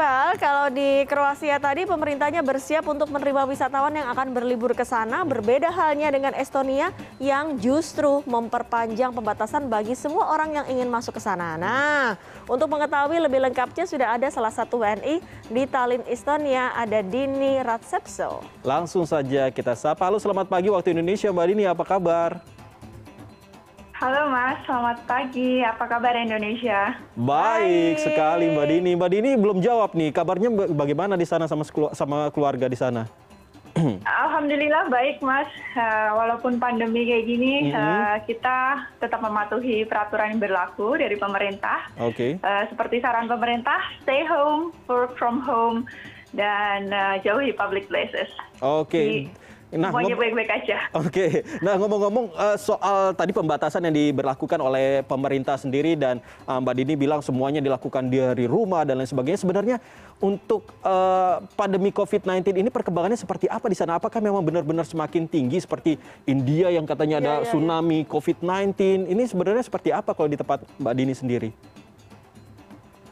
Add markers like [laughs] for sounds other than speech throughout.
Iqbal, kalau di Kroasia tadi pemerintahnya bersiap untuk menerima wisatawan yang akan berlibur ke sana. Berbeda halnya dengan Estonia yang justru memperpanjang pembatasan bagi semua orang yang ingin masuk ke sana. Nah, untuk mengetahui lebih lengkapnya sudah ada salah satu WNI di Tallinn, Estonia, ada Dini Ratsepso. Langsung saja kita sapa. Halo, selamat pagi waktu Indonesia, Mbak Dini. Apa kabar? Halo Mas, selamat pagi. Apa kabar Indonesia? Baik, sekali Mbak Dini. Mbak Dini belum jawab nih, kabarnya bagaimana di sana sama sama keluarga di sana? [clears throat] Alhamdulillah baik Mas. Uh, walaupun pandemi kayak gini, mm -hmm. uh, kita tetap mematuhi peraturan yang berlaku dari pemerintah. Oke. Okay. Uh, seperti saran pemerintah, stay home, work from home, dan uh, jauhi public places. Oke. Okay. Nah, Semuanya baik-baik aja. Oke, okay. nah ngomong-ngomong uh, soal tadi pembatasan yang diberlakukan oleh pemerintah sendiri dan uh, Mbak Dini bilang semuanya dilakukan dari rumah dan lain sebagainya. Sebenarnya untuk uh, pandemi COVID-19 ini perkembangannya seperti apa di sana? Apakah memang benar-benar semakin tinggi seperti India yang katanya ada ya, ya, tsunami ya. COVID-19? Ini sebenarnya seperti apa kalau di tempat Mbak Dini sendiri?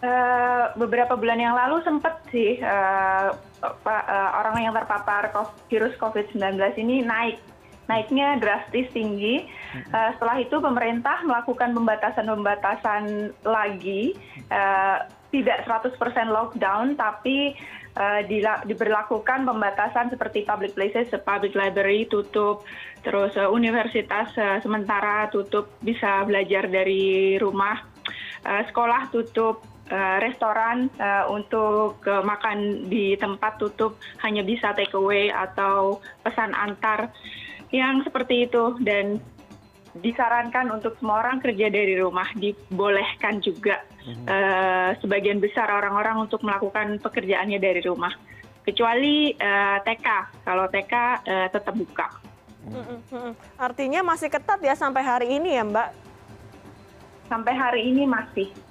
Uh, beberapa bulan yang lalu sempat sih uh, uh, orang yang terpapar virus COVID-19 ini naik, naiknya drastis tinggi. Setelah itu pemerintah melakukan pembatasan-pembatasan lagi, uh, tidak 100% lockdown, tapi diberlakukan pembatasan seperti public places, public library tutup, terus universitas sementara tutup, bisa belajar dari rumah, sekolah tutup Eh, restoran uh, untuk uh, makan di tempat tutup hanya bisa take away atau pesan antar yang seperti itu dan disarankan untuk semua orang kerja dari rumah dibolehkan juga uh, sebagian besar orang-orang untuk melakukan pekerjaannya dari rumah kecuali uh, TK kalau TK uh, tetap buka. Artinya masih ketat ya sampai hari ini ya Mbak? Sampai hari ini masih.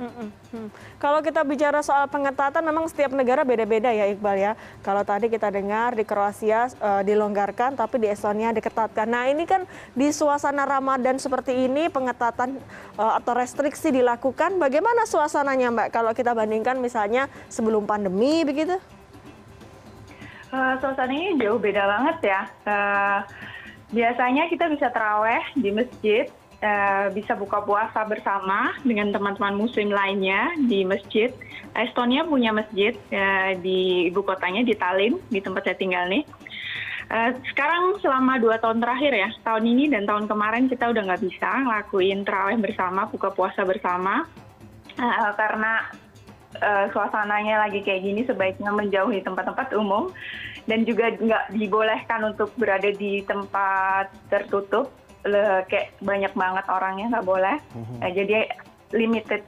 Hmm. Kalau kita bicara soal pengetatan, memang setiap negara beda-beda ya Iqbal ya. Kalau tadi kita dengar di Kroasia uh, dilonggarkan, tapi di Estonia diketatkan. Nah ini kan di suasana Ramadan seperti ini pengetatan uh, atau restriksi dilakukan. Bagaimana suasananya Mbak? Kalau kita bandingkan misalnya sebelum pandemi begitu? Uh, suasananya jauh beda banget ya. Uh, biasanya kita bisa teraweh di masjid bisa buka puasa bersama dengan teman-teman muslim lainnya di masjid. Estonia punya masjid uh, di ibu kotanya di Tallinn, di tempat saya tinggal nih. Uh, sekarang selama dua tahun terakhir ya, tahun ini dan tahun kemarin kita udah nggak bisa ngelakuin terawih bersama, buka puasa bersama, uh, karena uh, suasananya lagi kayak gini sebaiknya menjauhi tempat-tempat umum dan juga nggak dibolehkan untuk berada di tempat tertutup kayak banyak banget orangnya nggak boleh. Mm-hmm. nah, jadi limited.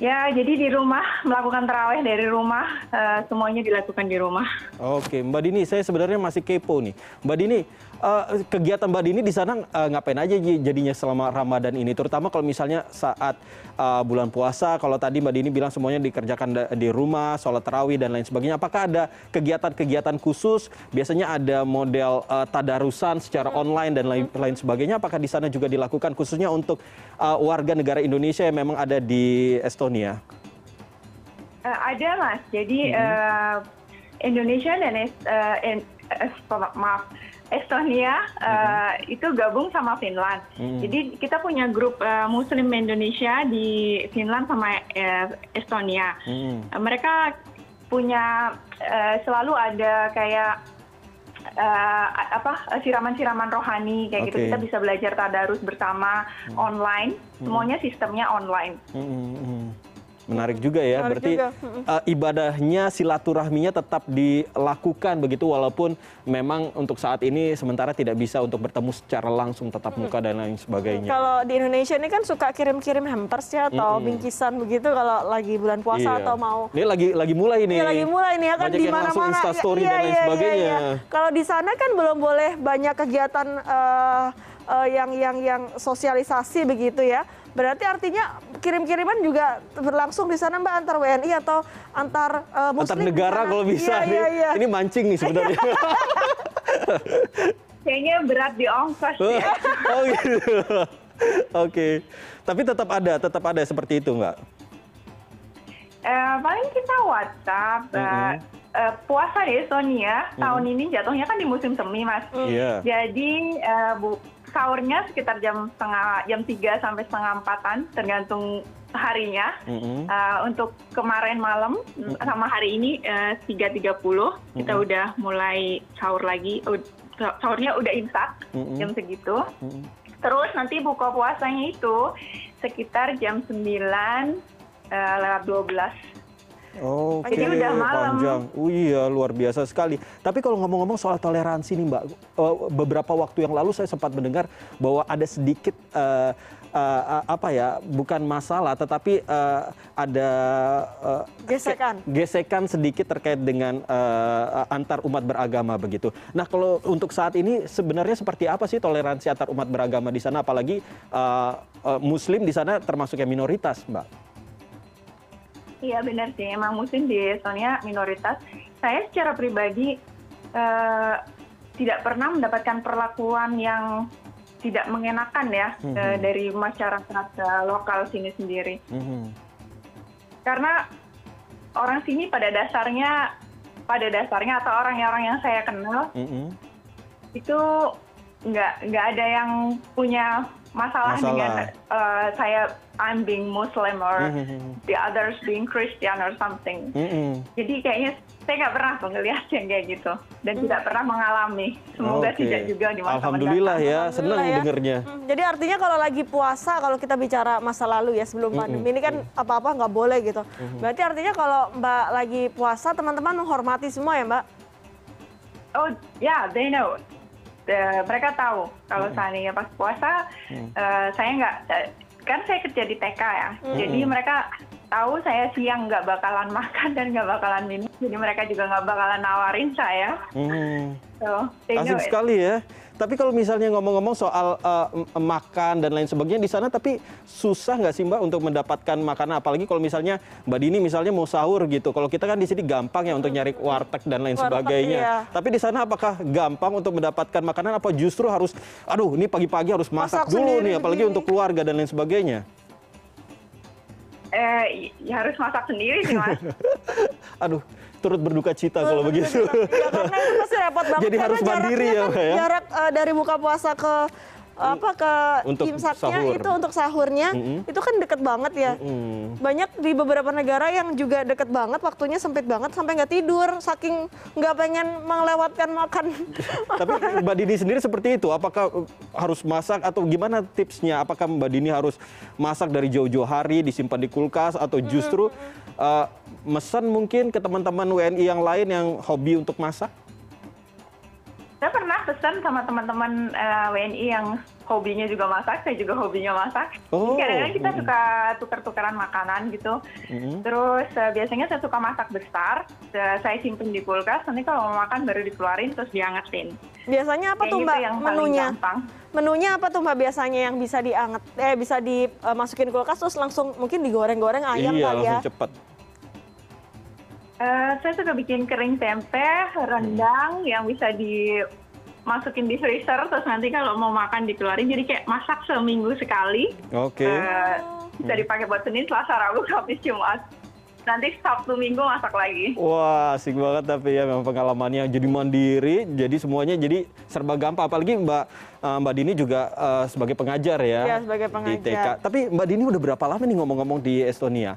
Ya jadi di rumah melakukan terawih dari rumah uh, semuanya dilakukan di rumah. Oke mbak Dini saya sebenarnya masih kepo nih. Mbak Dini uh, kegiatan Mbak Dini di sana uh, ngapain aja jadinya selama Ramadan ini? Terutama kalau misalnya saat uh, bulan puasa, kalau tadi Mbak Dini bilang semuanya dikerjakan di rumah, sholat tarawih dan lain sebagainya. Apakah ada kegiatan-kegiatan khusus? Biasanya ada model uh, tadarusan secara online dan lain, lain sebagainya. Apakah di sana juga dilakukan khususnya untuk uh, warga negara Indonesia yang memang ada di Estonia? Uh, ada mas. Jadi mm -hmm. uh, Indonesia dan uh, in, uh, maaf Estonia uh, itu gabung sama Finland. Hmm. Jadi kita punya grup uh, Muslim Indonesia di Finland sama uh, Estonia. Hmm. Uh, mereka punya uh, selalu ada kayak uh, apa siraman-siraman rohani kayak okay. gitu. Kita bisa belajar tadarus bersama online. Semuanya sistemnya online. Hmm. Hmm. Menarik juga ya. Menarik Berarti juga. Uh, ibadahnya silaturahminya tetap dilakukan begitu walaupun memang untuk saat ini sementara tidak bisa untuk bertemu secara langsung tetap muka dan lain sebagainya. Kalau di Indonesia ini kan suka kirim-kirim hampers ya atau hmm. bingkisan begitu kalau lagi bulan puasa iya. atau mau. Ini lagi lagi mulai ini. Iya lagi mulai ini ya kan di mana-mana. story iya, dan lain iya, iya sebagainya. Iya, iya. Kalau di sana kan belum boleh banyak kegiatan uh, uh, yang yang yang sosialisasi begitu ya. Berarti artinya kirim-kiriman juga berlangsung di sana Mbak antar WNI atau antar uh, muslim antar negara kalau bisa iya, nih. Iya, iya. Ini mancing nih sebenarnya. [laughs] Kayaknya berat di ongkos ya. [laughs] oh gitu. Oke. Okay. Tapi tetap ada, tetap ada seperti itu, Mbak. Eh, paling kita WhatsApp. eh, Mhm. eh, puasa di Estonia tahun ini jatuhnya kan di musim semi, Mas. Iya. Jadi eh, bu, sahurnya sekitar jam setengah jam 3 sampai setengah empatan tergantung harinya. Eh, untuk kemarin malam sama hari ini eh, 3.30 kita Mhm. udah mulai sahur lagi. Sahurnya udah imsak jam segitu. Terus nanti buka puasanya itu sekitar jam 9 eh, lewat 12. Oke, Jadi udah malam. panjang. Oh iya, luar biasa sekali. Tapi kalau ngomong-ngomong soal toleransi nih Mbak, eh, beberapa waktu yang lalu saya sempat mendengar bahwa ada sedikit eh, eh, apa ya, bukan masalah, tetapi eh, ada eh, Gesekan. gesekan sedikit terkait dengan eh, antar umat beragama begitu. Nah, kalau untuk saat ini sebenarnya seperti apa sih toleransi antar umat beragama di sana, apalagi eh, eh, Muslim di sana termasuk yang minoritas, Mbak? Iya benar sih, emang muslim di Estonia minoritas. Saya secara pribadi eh, tidak pernah mendapatkan perlakuan yang tidak mengenakan ya Mhm. eh, dari masyarakat eh, lokal sini sendiri. Mhm. Karena orang sini pada dasarnya, pada dasarnya atau orang-orang yang saya kenal Mhm. itu nggak nggak ada yang punya masalah, Masalah. dengan eh, saya I'm being Muslim or Mhm. the others being Christian or something. Mhm. Jadi kayaknya saya nggak pernah tuh ngeliat yang kayak gitu dan tidak pernah mengalami. Semoga Oke. tidak juga di masa Alhamdulillah mendatang. ya, senang Alhamdulillah ya. dengernya. Hmm, Jadi artinya kalau lagi puasa, kalau kita bicara masa lalu ya sebelum pandemi ini kan apa-apa nggak boleh gitu. Berarti artinya kalau Mbak lagi puasa, teman-teman menghormati semua ya Mbak? Oh ya, they know. The- mereka tahu kalau seandainya pas puasa, eh, saya nggak kan saya kerja di TK ya, jadi mereka tahu saya siang nggak bakalan makan dan nggak bakalan minum, jadi mereka juga nggak bakalan nawarin saya. Hmm. So, Asik it. sekali ya. Tapi kalau misalnya ngomong-ngomong soal uh, makan dan lain sebagainya di sana, tapi susah nggak sih Mbak untuk mendapatkan makanan? Apalagi kalau misalnya Mbak Dini misalnya mau sahur gitu. Kalau kita kan di sini gampang ya untuk nyari warteg dan lain Warteg, sebagainya. iya. Tapi di sana apakah gampang untuk mendapatkan makanan? Apa justru harus, aduh ini pagi-pagi harus masak, Masak dulu sendiri nih, apalagi untuk keluarga dan lain sebagainya? Eh, ya harus masak sendiri sih mas. [laughs] Aduh, turut berduka cita kalau begitu. Ya karena itu pasti [laughs] repot banget. Jadi harus mandiri jaraknya ya, kan Mbak, ya? Jarak eh, dari buka puasa ke apa ke Untuk imsaknya sahur. itu untuk sahurnya Mm-mm. itu kan deket banget ya. Hmm. Banyak di beberapa negara yang juga deket banget, waktunya sempit banget sampai nggak tidur, saking nggak pengen melewatkan makan. [laughs] Tapi Mbak Dini sendiri seperti itu. Apakah uh, harus masak atau gimana tipsnya? Apakah Mbak Dini harus masak dari jauh-jauh hari, disimpan di kulkas, atau justru uh, mesen mungkin ke teman-teman WNI yang lain yang hobi untuk masak? Saya pernah pesan sama teman-teman eh, WNI yang hobinya juga masak, saya juga hobinya masak. Oh, Jadi kadang-kadang kita suka tukar-tukaran makanan gitu. Terus eh, biasanya saya suka masak besar, eh, saya simpen di kulkas, nanti kalau mau makan baru dikeluarin terus diangetin. Biasanya apa Kayak tuh gitu Mbak yang menunya? gampang. Menunya apa tuh Mbak biasanya yang bisa dianget eh bisa dimasukin kulkas terus langsung mungkin digoreng-goreng ayam iya, kali ya. langsung cepat. Eh, saya suka bikin kering tempe, rendang yang bisa dimasukin di freezer, terus nanti kalau mau makan dikeluarin. Jadi kayak masak seminggu sekali. Oke. Eh, bisa dipakai buat Senin, Selasa, Rabu, [laughs] Kamis, Jumat. Nanti Sabtu Minggu masak lagi. Wah, asik banget tapi ya memang pengalamannya jadi mandiri, jadi semuanya jadi serba gampang. Apalagi Mbak uh, Mbak Dini juga uh, sebagai pengajar ya. Iya, sebagai Di TK. pengajar. Tapi Mbak Dini udah berapa lama nih ngomong-ngomong di Estonia?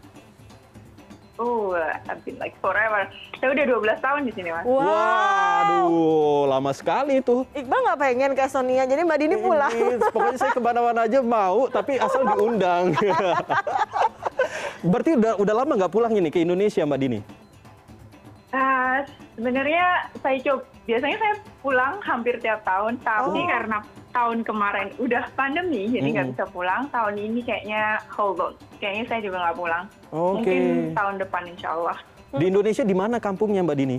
Oh, I've been like forever. Saya udah 12 tahun di sini, Mas. Wow. Waduh, lama sekali tuh. Iqbal nggak pengen ke Estonia, jadi Mbak Dini pulang. Ini, pokoknya saya ke mana-mana aja mau, tapi asal diundang. [laughs] Berarti udah udah lama nggak pulang ini ke Indonesia, Mbak Dini? Ah, sebenarnya saya coba biasanya saya pulang hampir tiap tahun tapi Oh. karena tahun kemarin udah pandemi jadi nggak Mm-mm. bisa pulang tahun ini kayaknya hold on kayaknya saya juga nggak pulang Oke. mungkin tahun depan insya Allah Di Indonesia di mana kampungnya, Mbak Dini?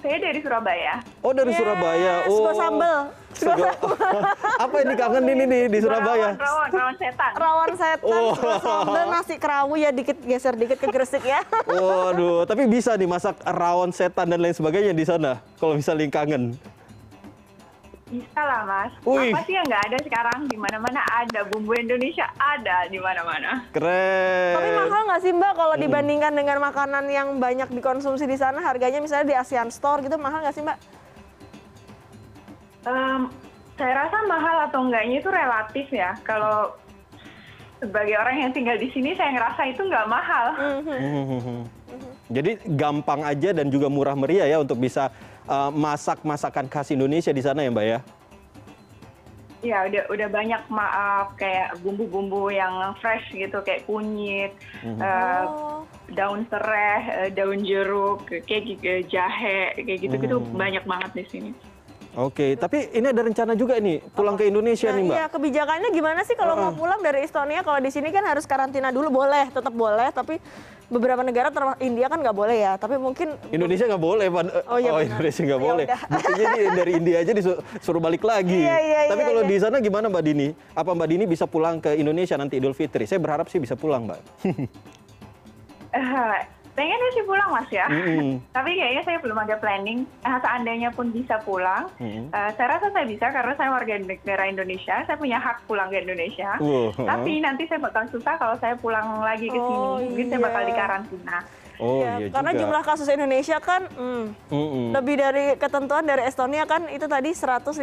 saya dari Surabaya Oh dari Yes, Surabaya. Oh. sambel. Sego. [laughs] Apa ini kangen ini nih di Surabaya? rawan rawan, rawan setan Rawan setan, Oh. sego sambel, nasi kerawu ya dikit geser dikit ke Gresik ya. Waduh, tapi bisa nih masak rawon setan dan lain sebagainya di sana. Kalau misalnya kangen. Bisa lah mas. Wih. Apa sih yang nggak ada sekarang? Di mana-mana ada. Bumbu Indonesia ada di mana-mana. Keren. Tapi mahal nggak sih Mbak kalau dibandingkan dengan makanan yang banyak dikonsumsi di sana harganya misalnya di ASEAN Store gitu mahal nggak sih Mbak? Saya rasa mahal atau enggaknya itu relatif ya. Kalau sebagai orang yang tinggal di sini, saya ngerasa itu nggak mahal. Mhm. [laughs] Jadi gampang aja dan juga murah meriah ya untuk bisa uh, masak masakan khas Indonesia di sana ya Mbak ya. Ya udah udah banyak maaf kayak bumbu-bumbu yang fresh gitu kayak kunyit, eh, Oh. daun serai, eh, daun jeruk, kayak gitu, jahe, kayak gitu-gitu banyak banget di sini. Oke, tapi ini ada rencana juga nih pulang ke Indonesia Nah, nih Mbak. iya kebijakannya gimana sih kalau mau pulang dari Estonia? Kalau di sini kan harus karantina dulu boleh, tetap boleh. Tapi beberapa negara termasuk India kan nggak boleh ya. Tapi mungkin Indonesia nggak boleh, Pak. Oh, iya benar. Indonesia nggak Ya boleh. udah. [laughs] Buktinya di- dari India aja disuruh balik lagi. Iya, iya, Tapi iya, kalau iya. di sana gimana Mbak Dini? Apa Mbak Dini bisa pulang ke Indonesia nanti Idul Fitri? Saya berharap sih bisa pulang, Mbak. [laughs] Pengennya sih pulang mas ya, Mm-mm. [laughs] tapi kayaknya saya belum ada planning. Eh, seandainya pun bisa pulang, Mm-mm. eh, saya rasa saya bisa karena saya warga negara Indonesia, saya punya hak pulang ke Indonesia. Wow. Tapi nanti saya bakal susah kalau saya pulang lagi ke sini, Oh, mungkin saya bakal iya. dikarantina. Oh ya, iya karena juga. jumlah kasus Indonesia kan hmm, Mm-mm. lebih dari ketentuan dari Estonia kan itu tadi 150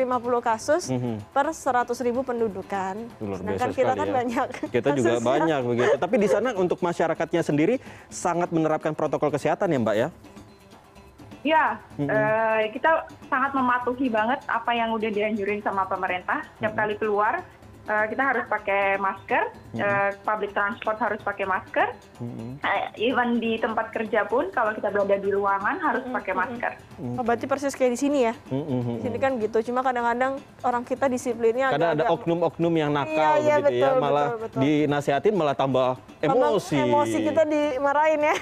kasus Mhm. per 100 ribu pendudukan. Luar Sedangkan kita sekali kan ya. banyak. Kita juga kasusnya. banyak begitu. [laughs] Tapi di sana untuk masyarakatnya sendiri sangat menerapkan protokol kesehatan ya, Mbak ya? Ya, eh, kita sangat mematuhi banget apa yang udah dianjurin sama pemerintah. Setiap kali keluar, kita harus pakai masker, eh, public transport harus pakai masker. Eh, even di tempat kerja pun, kalau kita berada di ruangan harus pakai masker. Oh, berarti persis kayak di sini ya. Di sini kan gitu. Cuma kadang-kadang orang kita disiplinnya Kadang ada oknum-oknum yang nakal Iya, iya, begitu ya, betul, malah betul, betul. dinasehatin malah tambah Tambah emosi. Emosi kita dimarahin ya.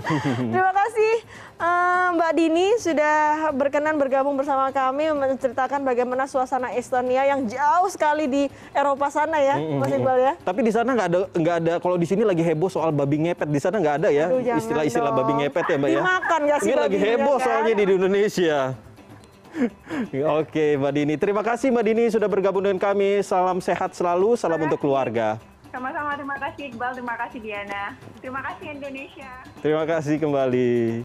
[laughs] Terima kasih eh, Mbak Dini sudah berkenan bergabung bersama kami menceritakan bagaimana suasana Estonia yang jauh sekali di Eropa sana ya, Mas Iqbal ya. Tapi di sana nggak ada nggak ada kalau di sini lagi heboh soal babi ngepet di sana nggak ada ya istilah-istilah babi ngepet ya mbak ya. Dimakan nggak sih Ini lagi babinya, heboh kan? soalnya di Indonesia. [laughs] Oke Mbak Dini, terima kasih Mbak Dini sudah bergabung dengan kami. Salam sehat selalu, salam untuk keluarga. Sama-sama, terima kasih Iqbal, terima kasih Diana. Terima kasih Indonesia. Terima kasih kembali.